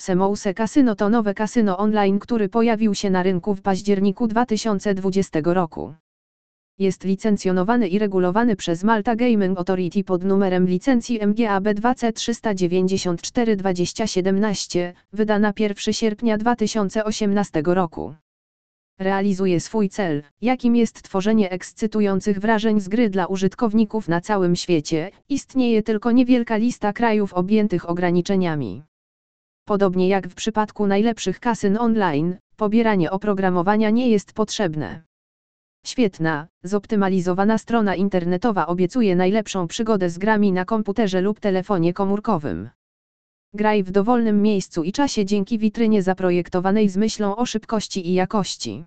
Semouse Casino to nowe kasyno online, który pojawił się na rynku w październiku 2020 roku. Jest licencjonowany i regulowany przez Malta Gaming Authority pod numerem licencji MGAB 2C394-2017, wydana 1 sierpnia 2018 roku. Realizuje swój cel, jakim jest tworzenie ekscytujących wrażeń z gry dla użytkowników na całym świecie, istnieje tylko niewielka lista krajów objętych ograniczeniami. Podobnie jak w przypadku najlepszych kasyn online, pobieranie oprogramowania nie jest potrzebne. Świetna, zoptymalizowana strona internetowa obiecuje najlepszą przygodę z grami na komputerze lub telefonie komórkowym. Graj w dowolnym miejscu i czasie dzięki witrynie zaprojektowanej z myślą o szybkości i jakości.